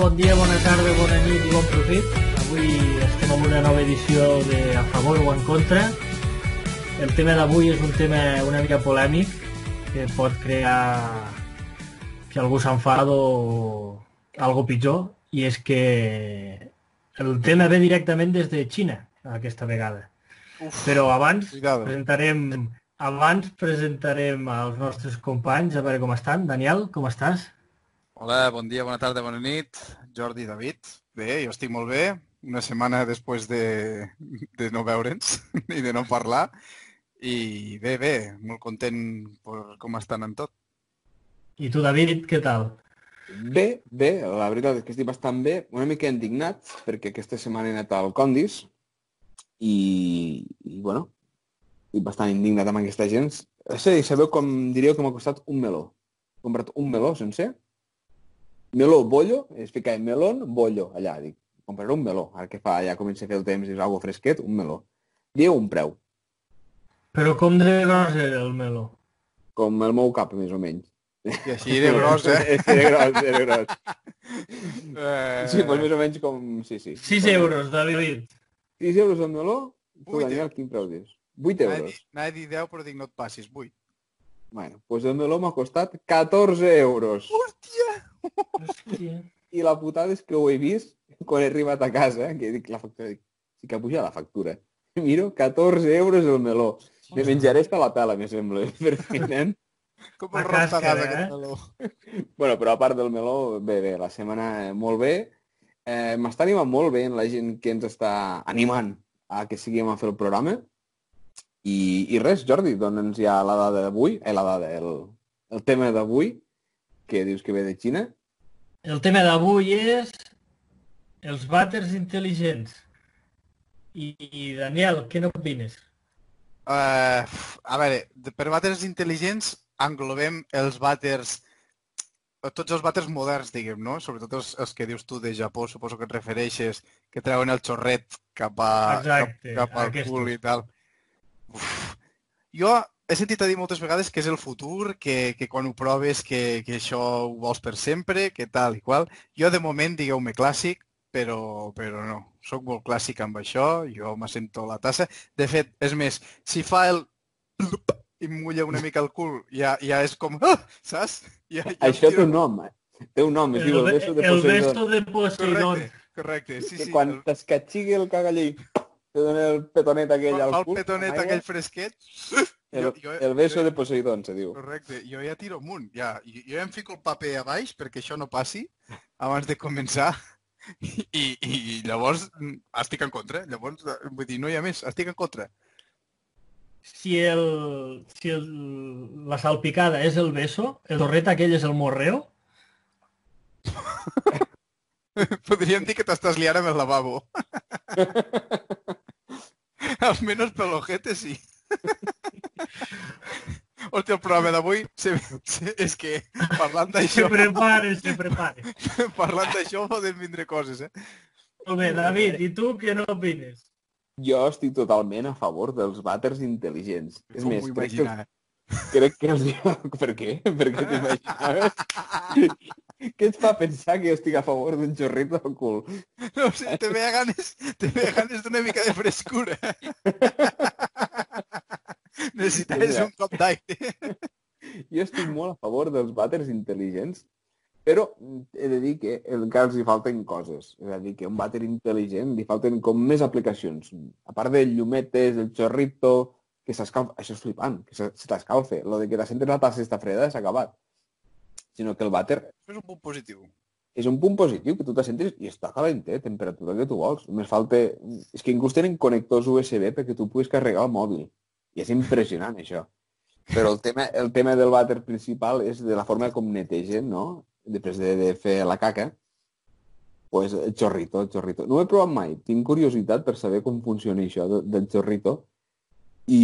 bon dia, bona tarda, bona nit i bon profit. Avui estem en una nova edició de A favor o en contra. El tema d'avui és un tema una mica polèmic que pot crear que algú s'enfada o algo pitjor i és que el tema ve directament des de Xina aquesta vegada. Uf, Però abans cuidado. presentarem abans presentarem als nostres companys a veure com estan. Daniel, com estàs? Hola, bon dia, bona tarda, bona nit. Jordi, David. Bé, jo estic molt bé. Una setmana després de, de no veure'ns i de no parlar. I bé, bé, molt content per com estan en tot. I tu, David, què tal? Bé, bé, la veritat és que estic bastant bé, una mica indignat, perquè aquesta setmana he anat al Condis i, i bueno, estic bastant indignat amb aquesta gent. Sí, sabeu com diríeu que m'ha costat un meló. He comprat un meló sencer meló, bollo, es fica en melón, bollo, allà, dic, compraré un meló, ara que fa, ja comença a fer el temps és algo fresquet, un meló. Diu un preu. Però com de gros era el meló? Com el meu cap, més o menys. I així de gros, eh? sí, de gros, de gros. Eh... Sí, doncs més o menys com... Sí, sí. 6 euros, David. 6 euros el meló? Tu, Daniel, quin preu dius? 8 euros. N'ha dit 10, però dic no et passis, 8. Bueno, doncs pues el meló m'ha costat 14 euros. Hòstia! I la putada és que ho he vist quan he arribat a casa, que dic la factura, dic, sí que puja la factura. Miro, 14 euros el meló. Me menjaré esta la pela, me sembla, per fi, nen. Com el rostaràs, eh? meló. bueno, però a part del meló, bé, bé, la setmana eh, molt bé. Eh, M'està animant molt bé la gent que ens està animant a que seguim a fer el programa. I, i res, Jordi, dona'ns ja la dada d'avui, eh, la dada, el, el tema d'avui, que dius que ve de Xina? El tema d'avui és els vàters intel·ligents. I, i Daniel, què n'opines? Uh, a veure, per vàters intel·ligents englobem els vàters tots els vàters moderns, diguem, no? Sobretot els, els que dius tu de Japó, suposo que et refereixes, que treuen el xorret cap, a, Exacte, cap, cap al cul i tal. Uf. Jo he sentit a dir moltes vegades que és el futur, que, que quan ho proves que, que això ho vols per sempre, que tal i qual. Jo de moment, digueu-me clàssic, però, però no. Soc molt clàssic amb això, jo me sento la tassa. De fet, és més, si fa el i mulla una mica el cul, ja, ja és com... Ah! Saps? Ja, ja això té un nom, eh? Té un nom, es el, diu el beso de Poseidon. El beso de Poseidon. Correcte, correcte. Sí, que sí, quan el... t'escatxigui el cagallí, te dona el petonet aquell al cul. El petonet aquell fresquet el, jo, jo, el beso jo, de Poseidon, se diu. Correcte. Jo ja tiro amunt. Ja. Jo, jo ja em fico el paper a baix perquè això no passi abans de començar. I, i llavors mm, estic en contra. Llavors, vull dir, no hi ha més. Estic en contra. Si, el, si el, la salpicada és el beso, el torret aquell és el morreo? Podríem dir que t'estàs liant amb el lavabo. Almenys pel ojete, sí. Hòstia, el programa d'avui és que parlant d'això... Se prepare, se prepare. parlant d'això poden vindre coses, eh? Molt bé, David, i tu què no opines? Jo estic totalment a favor dels vàters intel·ligents. És Com més, crec que, crec que els... Per què? Per què t'imaginaves? Què et fa pensar que jo estic a favor d'un xorrito al cul? No sé, te ve ganes, te ve ganes d'una mica de frescura. Necessites un cop d'aire. Jo estic molt a favor dels vàters intel·ligents, però he de dir que encara els hi falten coses. És a dir, que un vàter intel·ligent li falten com més aplicacions. A part del llumetes, el xorrito, que s'escalfa... Això és flipant, que se, se t'escalfe. Lo de que la sentes la tassa està freda s'ha acabat sinó que el vàter... és un punt positiu. És un punt positiu, que tu te sentis i està calentet, temperatura que tu vols. Només falta... És que inclús tenen connectors USB perquè tu puguis carregar el mòbil. I és impressionant, això. Però el tema, el tema del vàter principal és de la forma com netegen, no? Després de, de fer la caca, pues el xorrito, el xorrito. No ho he provat mai. Tinc curiositat per saber com funciona això del xorrito. I,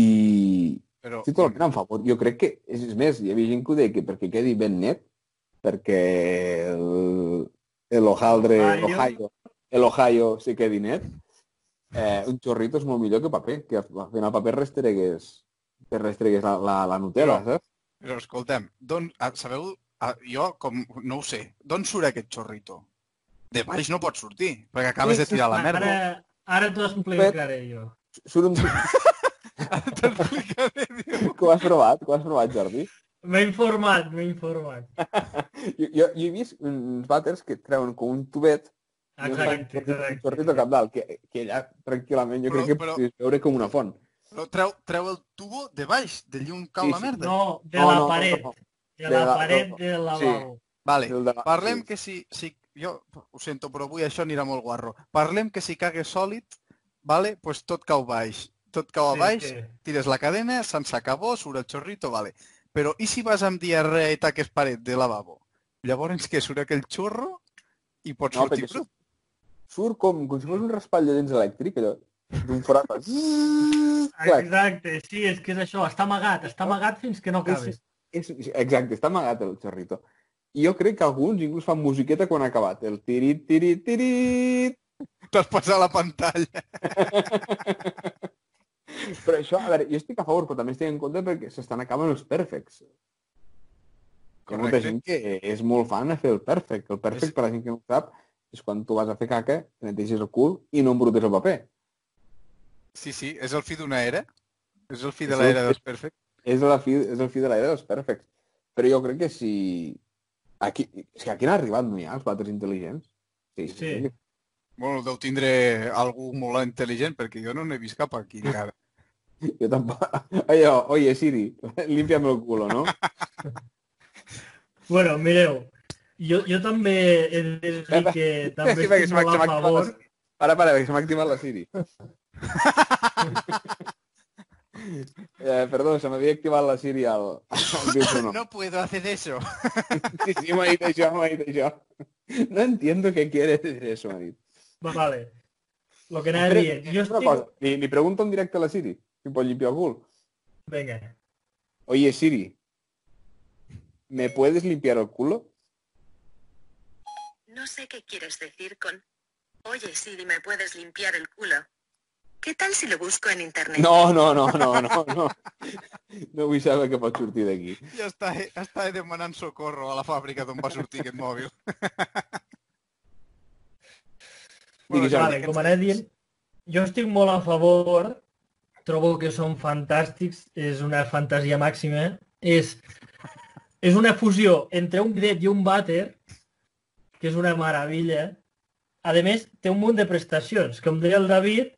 però... Estic totalment en favor. Jo crec que, és més, hi havia gent que ho deia que perquè quedi ben net, perquè el, el Ohaldre, Ohio. El Ohio sí que dinet, eh, un xorrito és molt millor que paper, que al final paper restregues, que restregues la, la, la Nutella, però, saps? Però escoltem, don, ah, sabeu, ah, jo com, no ho sé, d'on surt aquest xorrito? de baix no pot sortir, perquè acabes de tirar la merda. Ara, ara t'ho explicaré jo. Surt un... T'explicaré, diu. Que ho has provat? Que ho has provat, Jordi? M'he informat, m'he informat. Jo, jo, jo he vist uns vàters que treuen com un tubet Exacte, exacte. sortit al cap dalt, que, que allà tranquil·lament jo Però- crec que però- podries veure com una font. Però treu, treu el tubo de baix, de llum cau Sí, la sí. merda. No, de No, la no, paret. no. De De la la- paret no. del lavabo. Vale, El de la- parlem sí. que si, si... Jo ho sento, però avui això anirà molt guarro. Parlem que si cague sòlid, vale, pues tot cau baix. Tot cau a Sí, baix, sí. tires la cadena, se'n s'acabó, surt el xorrito, vale. Però i si vas amb diarrea i taques paret de lavabo? Llavors què, surt aquell xorro i pots No, sortir perquè brut? Surt com, com si fos un raspall de dents elèctric, allò, d'un forat. Exacte, sí, és que és això, està amagat, està amagat fins que no acabes. és, és, exacte, està amagat el xorrito. I jo crec que alguns inclús fan musiqueta quan ha acabat. El tirit, tirit, tirit. T'has passat la pantalla. Però això, a veure, jo estic a favor, però també estic en contra perquè s'estan acabant els perfects. Hi ha molta gent que és molt fan a fer el perfect. El perfect, És- per la gent que no ho sap, és quan tu vas a fer caca, te neteges el cul i no embrutes el paper. Sí, sí, és el fi d'una era. És el fi de l'era el- dels perfects. És, la fi, és el fi de l'era dels perfects. Però jo crec que si... Aquí, és que aquí han arribat, no hi ha, els vàters intel·ligents? Sí, Sí. Bueno, deu tindre algú molt intel·ligent, perquè jo no n'he vist cap aquí encara. Yo tampoco. Oye, oye, Siri, límpiame el culo, ¿no? Bueno, mireu, jo, jo també he de dir que també que estic molt a favor. la- Para, para, que se m'ha activat la Siri. eh, perdó, se m'havia activat la Siri al, al. No puedo hacer eso. Sí, sí, m'ha dit això, m'ha dit això. No entiendo qué quiere decir eso, m'ha dit. Vale. Lo que anava dient, jo Una estic... cosa, li, li pregunto en directe a la Siri, si pot limpiar el cul. Vinga. Oye, Siri, ¿me puedes limpiar el culo? No sé qué quieres decir con... Oye Siri, ¿me puedes limpiar el culo? ¿Qué tal si lo busco en internet? No, no, no, no, no, no. No vull saber que pot sortir d'aquí. Ja està, està demanant socorro a la fàbrica d'on va sortir aquest mòbil. Digui, Jordi, Vale, com anava dient, jo estic molt a favor, trobo que són fantàstics, és una fantasia màxima, és, és una fusió entre un bidet i un vàter, que és una meravella. A més, té un munt de prestacions. Com deia el David,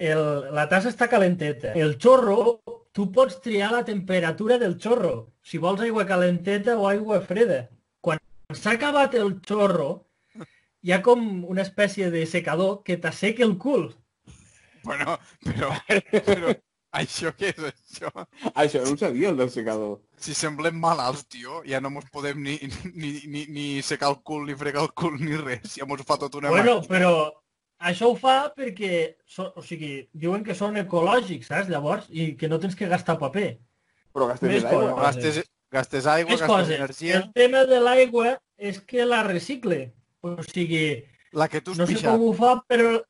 el, la tassa està calenteta. El xorro, tu pots triar la temperatura del xorro, si vols aigua calenteta o aigua freda. Quan s'ha acabat el xorro, hi ha com una espècie de secador que t'asseca el cul. Bueno, però, però això què és això? Això no ho sabia, el del secador. Si semblem malalts, tio, ja no mos podem ni, ni, ni, ni secar el cul, ni fregar el cul, ni res. Ja mos fa tot una Bueno, màquina. però això ho fa perquè, so, o sigui, diuen que són ecològics, saps? Llavors, i que no tens que gastar paper. Però gastes Més aigua. coses. Gastes, gastes aigua, Més gastes coses. energia. El tema de l'aigua és que la recicle. O sigui, La que tu has no sé pixat. com ho fa, però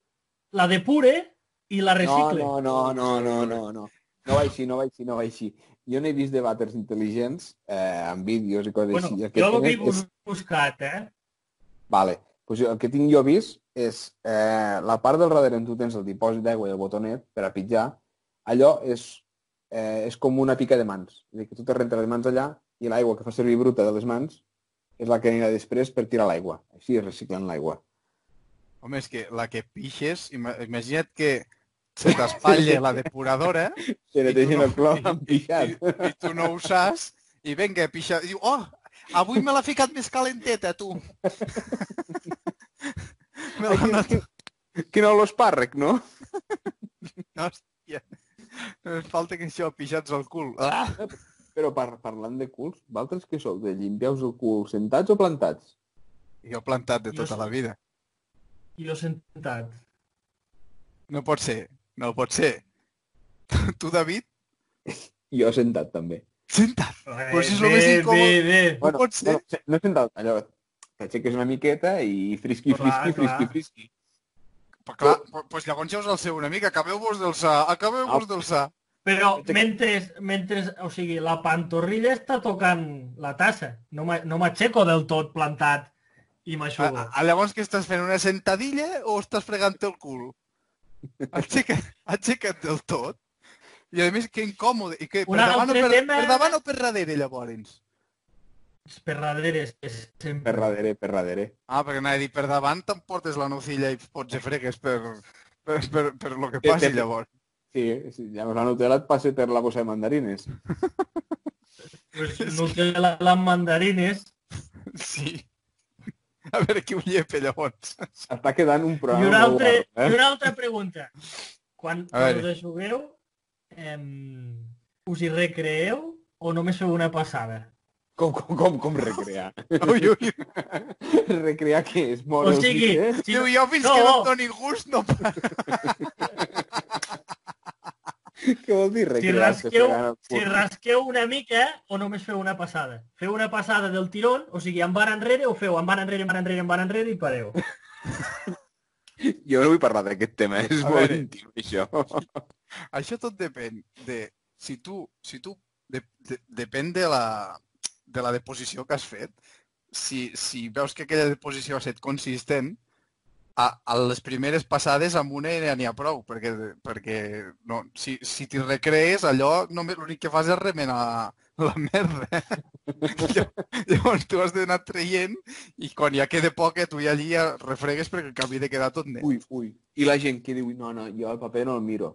la depure i la No, recicle. no, no, no, no, no, no. No va així, no va així, no va així. Jo n'he vist de vàters intel·ligents eh, amb vídeos i coses bueno, així. El jo el que he és- buscat, eh? Vale. Pues el que tinc jo vist és eh, la part del darrere on tu tens el dipòsit d'aigua i el botonet per a pitjar, allò és, eh, és com una pica de mans. És a dir, que tu te rentes les mans allà i l'aigua que fa servir bruta de les mans és la que anirà després per tirar l'aigua. Així es reciclen l'aigua. Home, és que la que pixes, ima- imagina't que se t'espatlla la depuradora Se netegen no- el clor i- i, i tu no ho saps i vinga, pixa. I diu, oh, avui me l'ha ficat més calenteta, tu. me l'ha anat... Quin olor espàrrec, no? Hòstia. Només falta que això pixats al cul. Ah! Però par parlant de culs, vosaltres què sou? De limpiar-vos el cul sentats o plantats? Jo plantat de Jo tota sí. la vida. I jo sentat. No pot ser, no pot ser. Tu, David, Jo sentat, també. senta't. Però si és el bé, més incòmode. Bé, bé. No pot ser. No, se- no sentat, allò, t'aixeques una miqueta i frisqui, Clar, frisqui, frisqui, clar. frisqui. Però clar, però, doncs llavors ja us el sé una mica. Acabeu-vos d'alçar, acabeu-vos d'alçar. Però mentre, mentre, o sigui, la pantorrilla està tocant la tassa. No m'a- no m'aixeco del tot plantat i m'aixugo. a, llavors que estàs fent una sentadilla o estàs fregant el cul? Aixeca, aixeca't del tot. I a més, que incòmode. I que per Un davant, o per, tema- per davant o per darrere, llavors? Per darrere, és sempre. Per darrere, per darrere. Ah, perquè anava a dir, per davant t'emportes la nocilla i pots fer fregues per, per, per, per lo que passi llavors. Sí, sí, llavors la Nutella et passa per la bossa de mandarines. Pues Nutella amb mandarines. Sí. A veure qui ho llepa, llavors. Està quedant un I programa una, molt altra, guapo, I eh? una altra pregunta. Quan, quan us aixugueu, em, us hi recreeu o només feu una passada? Com, com, com, com recrear? Ui, ui. recrear què és? O Moure els sigui, si, Diu, jo fins No. que no em doni gust no eh? Què vol dir si, recrear? rasqueu, si rasqueu una mica o només feu una passada? Feu una passada del tirón, o sigui, en van enrere o feu en van enrere, en van enrere, en van enrere i pareu. Jo no vull parlar d'aquest tema, és A molt veure. íntim, això. Això tot depèn de si tu, si tu de, de, depèn de la, de la deposició que has fet. Si, si veus que aquella deposició ha estat consistent, a, a les primeres passades amb una ja n'hi ha prou, perquè, perquè no, si, si t'hi recrees, allò només l'únic que fas és remenar la merda. Llavors- tu has d'anar traient i quan ja queda poca tu ja allí ja refregues perquè acabi de quedar tot net. Ui, ui. I la gent que diu, no, no, jo el paper no el miro.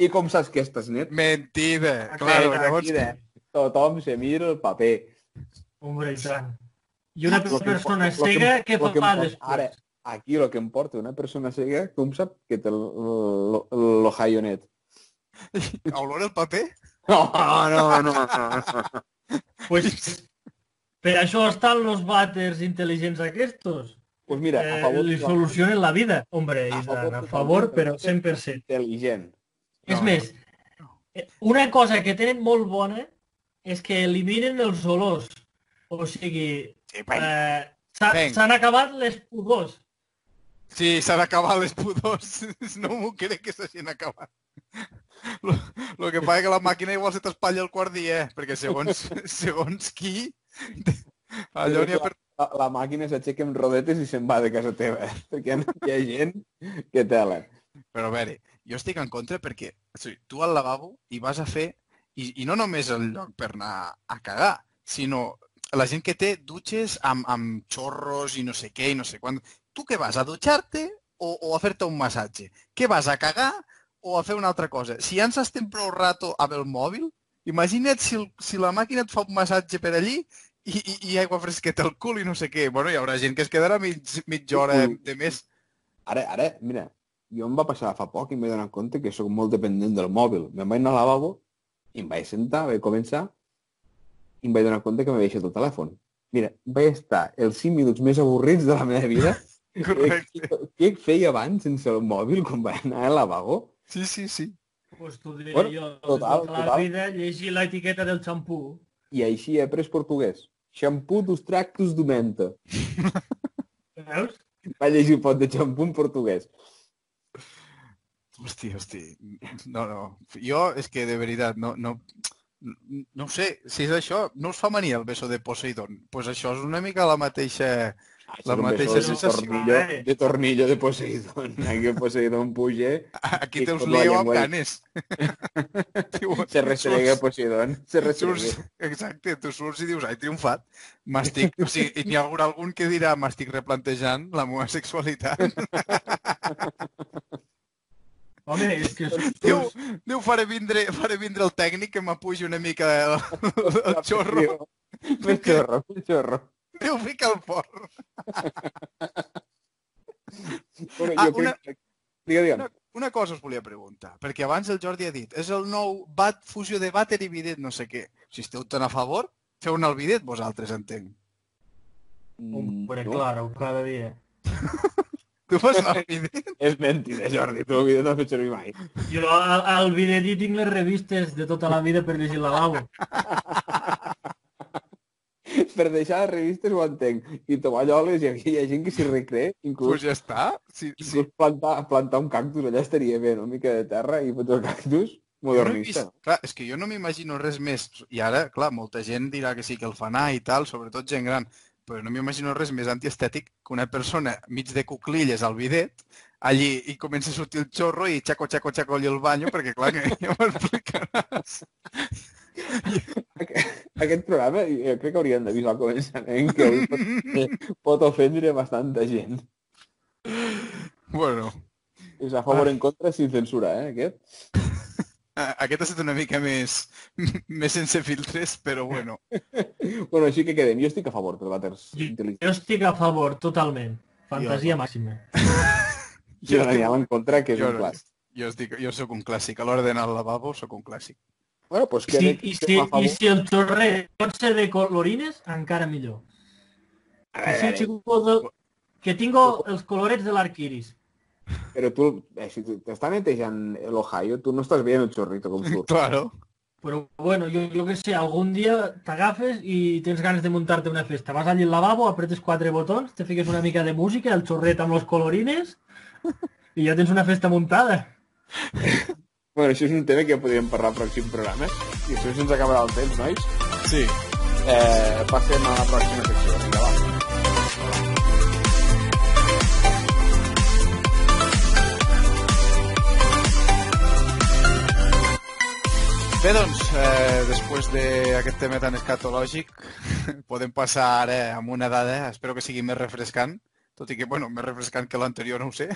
I com saps que estàs net? Mentida! Claro, aquí, llavors... Tothom se mira el paper. Hombre, i tant. I una persona que cega, què fa porta- després? Ara, aquí el que em porta una persona cega, com sap que té l'Ohio net? Olor el paper? No, no, no, no. Pues, per això estan los vàters intel·ligents aquests. Pues mira, a Eh, favor... li solucionen la vida. Hombre, A favor a favor, però però 100%. Intel·ligent. És No, més, eh, una cosa que tenen molt bona és que eliminen els olors. O sigui, eh, s'han acabat les pudors. Sí, s'han acabat les pudors. No m'ho crec que s'hagin acabat. Lo, lo que passa que la màquina igual se t'espatlla el quart dia, eh? perquè segons, segons qui, allò n'hi ha per... La, la màquina s'aixeca amb rodetes i se'n va de casa teva, eh? perquè hi ha gent que tela. Però a veure, jo estic en contra perquè o sigui, tu al lavabo hi vas a fer, i, i no només el lloc per anar a cagar, sinó la gent que té dutxes amb, amb xorros i no sé què i no sé quan. Tu què vas, a dutxar-te o, o a fer-te un massatge? Què vas, a cagar o a fer una altra cosa? Si ja ens estem prou rato amb el mòbil, imagina't si, el, si la màquina et fa un massatge per allí i, i, i aigua fresqueta al cul i no sé què. Bueno, hi haurà gent que es quedarà mig, mitja hora de més. Ara, ara, mira, jo em va passar fa poc i vaig donar compte que sóc molt dependent del mòbil. Me'n vaig anar al lavabo i em vaig sentar, vaig començar i em vaig donar compte que m'havia deixat el telèfon. Mira, vaig estar els 5 minuts més avorrits de la meva vida. Correcte. Què feia abans sense el mòbil quan vaig anar al lavabo? Sí, sí, sí. Pues t'ho diré Bueno, jo, total, tota la total. vida llegir l'etiqueta del xampú. I així he après portuguès. Xampú dos tractos de menta. Veus? Vaig llegir un pot de xampú en portuguès. Hosti, hosti. No, no. Jo és que de veritat no, no, no ho sé, si és això, no us fa mania el beso de Poseidon. Doncs pues això és una mica la mateixa... La mateixa sensació. Tornillo, Eh. de tornillo de Poseidon. Aquí el Poseidon puja, Aquí tot la lío amb. Diu, se restrega surts- Poseidon, se restrega. surts- Exacte, tu surts i dius, ai, triomfat. M'estic... O sigui, i n'hi ha haurà algun que dirà, m'estic replantejant la meva sexualitat. Home, és que... Diu, diu faré, vindre, faré vindre el tècnic que m'apugi una mica el, el xorro. Més xorro, més xorro. Diu, fica el forn. Bueno, Ah, jo una- crec que... Digue, digue. Una, una cosa us volia preguntar, perquè abans el Jordi ha dit, és el nou bat, fusió de vàter i bidet, no sé què. Si esteu tan a favor, feu-ne el bidet vosaltres, entenc. Hombre, No, claro, cada dia. Tu fas el bidet? És mentida, Jordi, tu el vídeo no l'has fet servir mai. Jo al, al Vinedí tinc les revistes de tota la vida per llegir el lavabo. Per deixar les revistes ho entenc. I tovalloles, hi ha, hi ha gent que s'hi recrea, inclús, pues ja està. Sí, sí. plantar, plantar un cactus allà estaria bé, una mica de terra i fotre el cactus, Jo no modernista. vist, clar, és que jo no m'imagino res més. I ara, clar, molta gent dirà que sí que el fa anar i tal, sobretot gent gran. però no m'imagino res més antiestètic que una persona mig de cuclilles al bidet, allí i comença a sortir el xorro i xaco, xaco, xaco allí el banyo, perquè clar, que ja m'explicaràs. Aquest programa jo crec que hauríem d'avisar al començament que avui pot, pot ofendre bastanta gent. Bueno, És a favor o en contra sin censura, eh, aquest? aquest ha estat una mica més, més sense filtres, però bueno. Bueno, així que quedem. Jo estic a favor dels vàters Jo, intel·ligents. jo estic a favor, totalment. Fantasia màxima. Jo l'anirem en contra, que és jo un clàssic. Jo, estic, jo sóc un clàssic. A l'hora d'anar al lavabo sóc un clàssic. Bueno, doncs I pues si, quedem, i, si, estem a I favor. si el xorret pot ser de colorines, encara millor. A Que, veure, a sí, veure, chico, de- que tingo els colorets de l'arquiris. però tu, eh, si t'està netejant l'Ohio, tu no estàs veient el xorrito com surt. Claro. Però bueno, jo, jo que sé, algun dia t'agafes i tens ganes de muntar-te una festa. Vas allí al lavabo, apretes quatre botons, te fiques una mica de música, el xorret amb los colorines i ja tens una festa muntada. Bueno, això és un tema que podríem parlar al pròxim programa. I això se'ns acabarà el temps, nois. Sí. Eh, passem a la pròxima secció. Vinga, va. Bé, doncs, eh, després d'aquest tema tan escatològic, podem passar ara amb una dada, espero que sigui més refrescant, tot i que, bueno, més refrescant que l'anterior, no ho sé.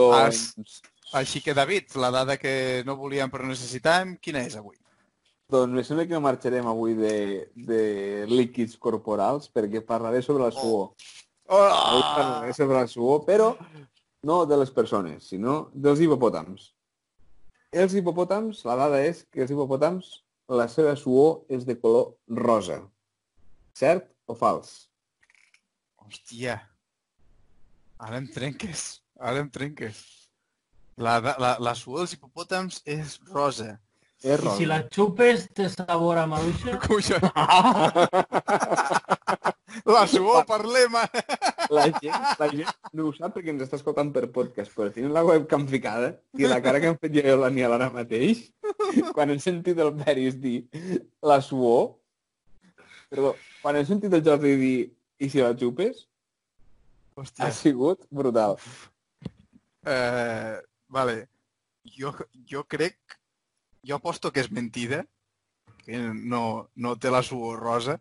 Doncs, Així que, David, la dada que no volíem però necessitàvem, quina és avui? doncs me sembla que no marxarem avui de, de líquids corporals perquè parlaré sobre la suor. Avui Oh! parlaré sobre la suor, però no de les persones, sinó dels hipopòtams. Els hipopòtams, la dada és que els hipopòtams, la seva suor és de color rosa. Cert o fals? Hòstia. Ara em trenques. Ara em trenques. La, la, la suor dels hipopòtams és rosa. És I rosa. si la xupes té sabor a maduixa, Cuixa. La suor, parlem ara. La gent, la gent no ho sap perquè ens està escoltant per podcast, però tenim la webcam ficada i la cara que hem fet jo i l'Aniel ara mateix, quan hem sentit el Peris dir la suor, perdó, quan hem sentit el Jordi dir i si la xupes, Hòstia. ha sigut brutal. Eh, vale. Jo, jo crec... Jo aposto que és mentida, que no, no té la suor rosa.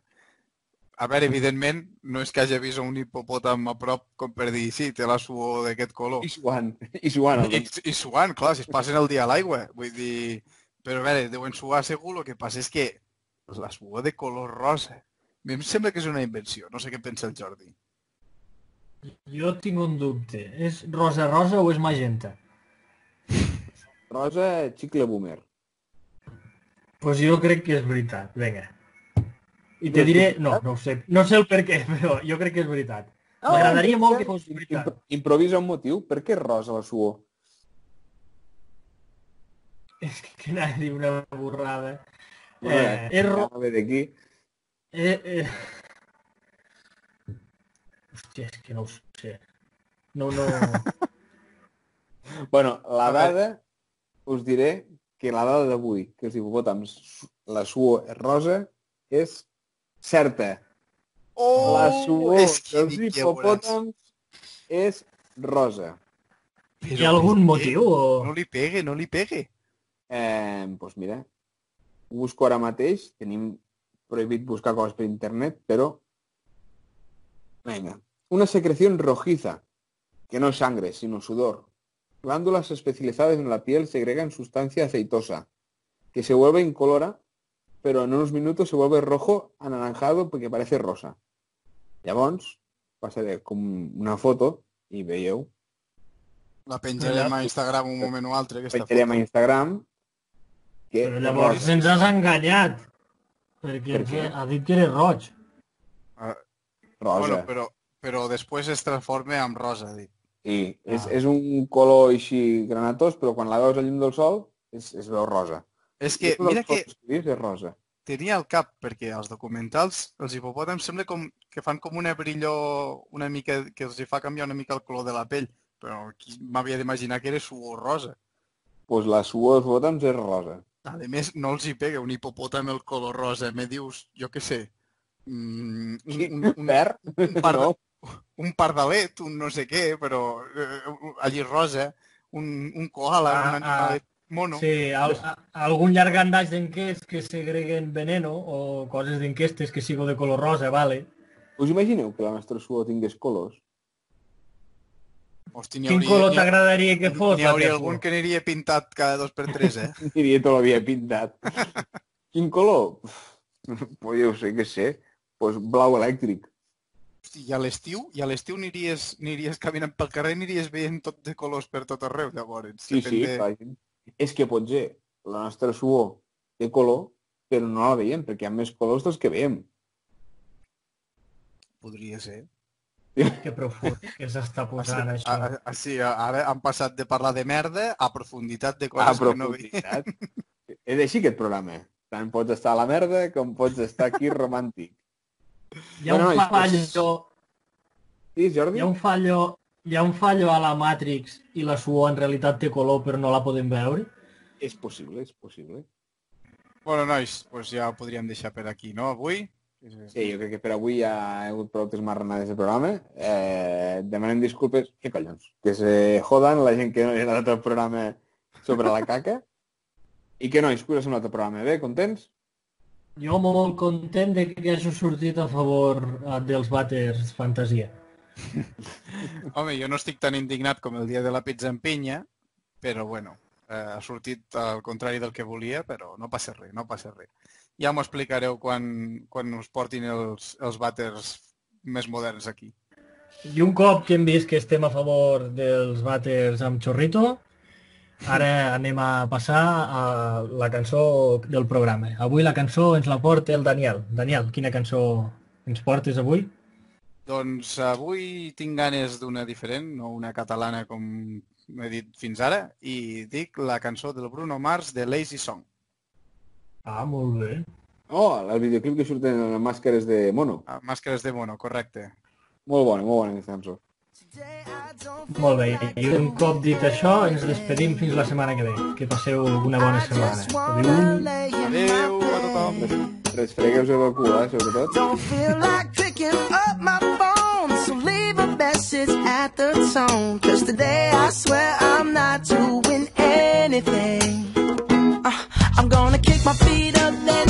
A veure, evidentment, no és que hagi vist un hipopòtam a prop com per dir, sí, té la suor d'aquest color. I suant, i suant. I, I suant, clar, si es passen el dia a l'aigua. Vull dir... Però a veure, deuen suar segur, el que passa és que la suor de color rosa. A mi em sembla que és una invenció, no sé què pensa el Jordi. jo tinc un dubte. És rosa rosa o és magenta? Rosa, xicle boomer. Pues jo crec que és veritat. Vinga. I te diré... No, no ho sé. No sé el per què, però jo crec que és veritat. M'agradaria molt que fos veritat. Impro- Improvisa un motiu. Per què rosa la suor? És que anava a dir una borrada. Bueno, Eh, és ro... ve d'aquí. Eh, eh... Hòstia, és que no ho sé. No, no... Bueno, la dada, us diré que la dada d'avui, que els hipopòtams, la suor és rosa, és certa. Oh! la suor és que dels hipopòtams és rosa. Hi ha algun motiu o...? No li pegue, no li pegue. Eh, doncs mira, ho busco ara mateix, tenim prohibit buscar coses per internet, però... Venga. Una secreción rojiza, que no es sangre, sino sudor. Glándulas especializadas en la piel segregan sustancia aceitosa, que se vuelve incolora, pero en unos minutos se vuelve rojo anaranjado porque parece rosa. Llavors, passaré com una foto i veieu, La penjarem a Instagram un moment o altre, aquesta penjarem a foto. Instagram, que Però llavors ens has enganyat. Perquè Per què? ha dit que era roig. rosa. Bueno, però, però després es transforma en rosa, ha dit. Sí, és, Ah. és un color així granatós, però quan la veus a llum del sol es, es veu rosa. És que, mira que és rosa. tenia al cap, perquè als documentals els hipopòtams sembla com que fan com una brillor una mica, que els hi fa canviar una mica el color de la pell, però m'havia d'imaginar que era suor rosa. Pues la suor dels hipopòtams és rosa. A més, no els hi pega un hipopòtam el color rosa, me dius, jo què sé, mm, un, un, un, Verd? un par No. Un pardalet, un no sé què, però eh, allí rosa, un, un koala, Ah, un animalet mono. Sí, al, a, algun llargandaix d'enquests que segreguen veneno o coses d'enquestes que sigo de color rosa, vale? Us imagineu que la nostra suor tingués colors? Hosti, n'hi Quin hauria- color t'agradaria que fos? N'hi hauria algun que aniria pintat cada dos per tres, eh? Diria tot l'havia pintat. Quin color? Pues jo sé què sé. Pues blau elèctric. Hosti, i a l'estiu, i a l'estiu aniries, aniries caminant pel carrer, aniries veient tot de colors per tot arreu, llavors. Sí, sí, de- clar. És que potser la nostra suor té color, però no la veiem, perquè hi ha més colors dels que veiem. Podria ser. Que profund que s'està posant, Ah, això. ah, ah, sí, ara han passat de parlar de merda a profunditat de A coses que no veiem. profunditat. És així aquest programa. Tant pots estar a la merda com pots estar aquí romàntic. Hi ha un Bueno, nois, fallo, Sí, Jordi? hi ha un fallo, hi ha un fallo a la Matrix i la suor en realitat té color però no la podem veure. És possible, és possible. Bueno, nois, doncs ja ho podríem deixar per aquí, no, avui? Sí, jo crec que per avui ja hi ha hagut prou marranades de programa. Eh, demanem disculpes. Què collons? Que se jodan la gent que no era l'altre programa sobre la caca. I que nois, que us ha semblat el programa? Bé, contents? Jo molt content de que hagi sortit a favor eh, dels vàters fantasia. Home, jo no estic tan indignat com el dia de la pizza en pinya, però bueno, eh, ha sortit al contrari del que volia, però no passa res, no passa res. Ja m'ho explicareu quan, quan us portin els, els vàters més moderns aquí. I un cop que hem vist que estem a favor dels vàters amb xorrito, ara anem a passar a la cançó del programa. Avui la cançó ens la porta el Daniel. Daniel, quina cançó ens portes avui? Doncs avui tinc ganes d'una diferent, no una catalana com he dit fins ara, i dic la cançó del Bruno Mars de Lazy Song. Ah, molt bé. Oh, el videoclip que surten en les màscares de mono. Ah, Màscares de mono, correcte. Molt bona, molt bona aquesta cançó. Molt bé. I un cop dit això, ens despedim fins la setmana que ve. Que passeu una bona setmana. Adéu. Adéu a tothom! Resfregueu-vos cul, eh, sobretot. Don't feel like picking up my phone, so leave a message at the tone. Cause today I swear I'm not doing anything. Uh, I'm gonna kick my feet up, then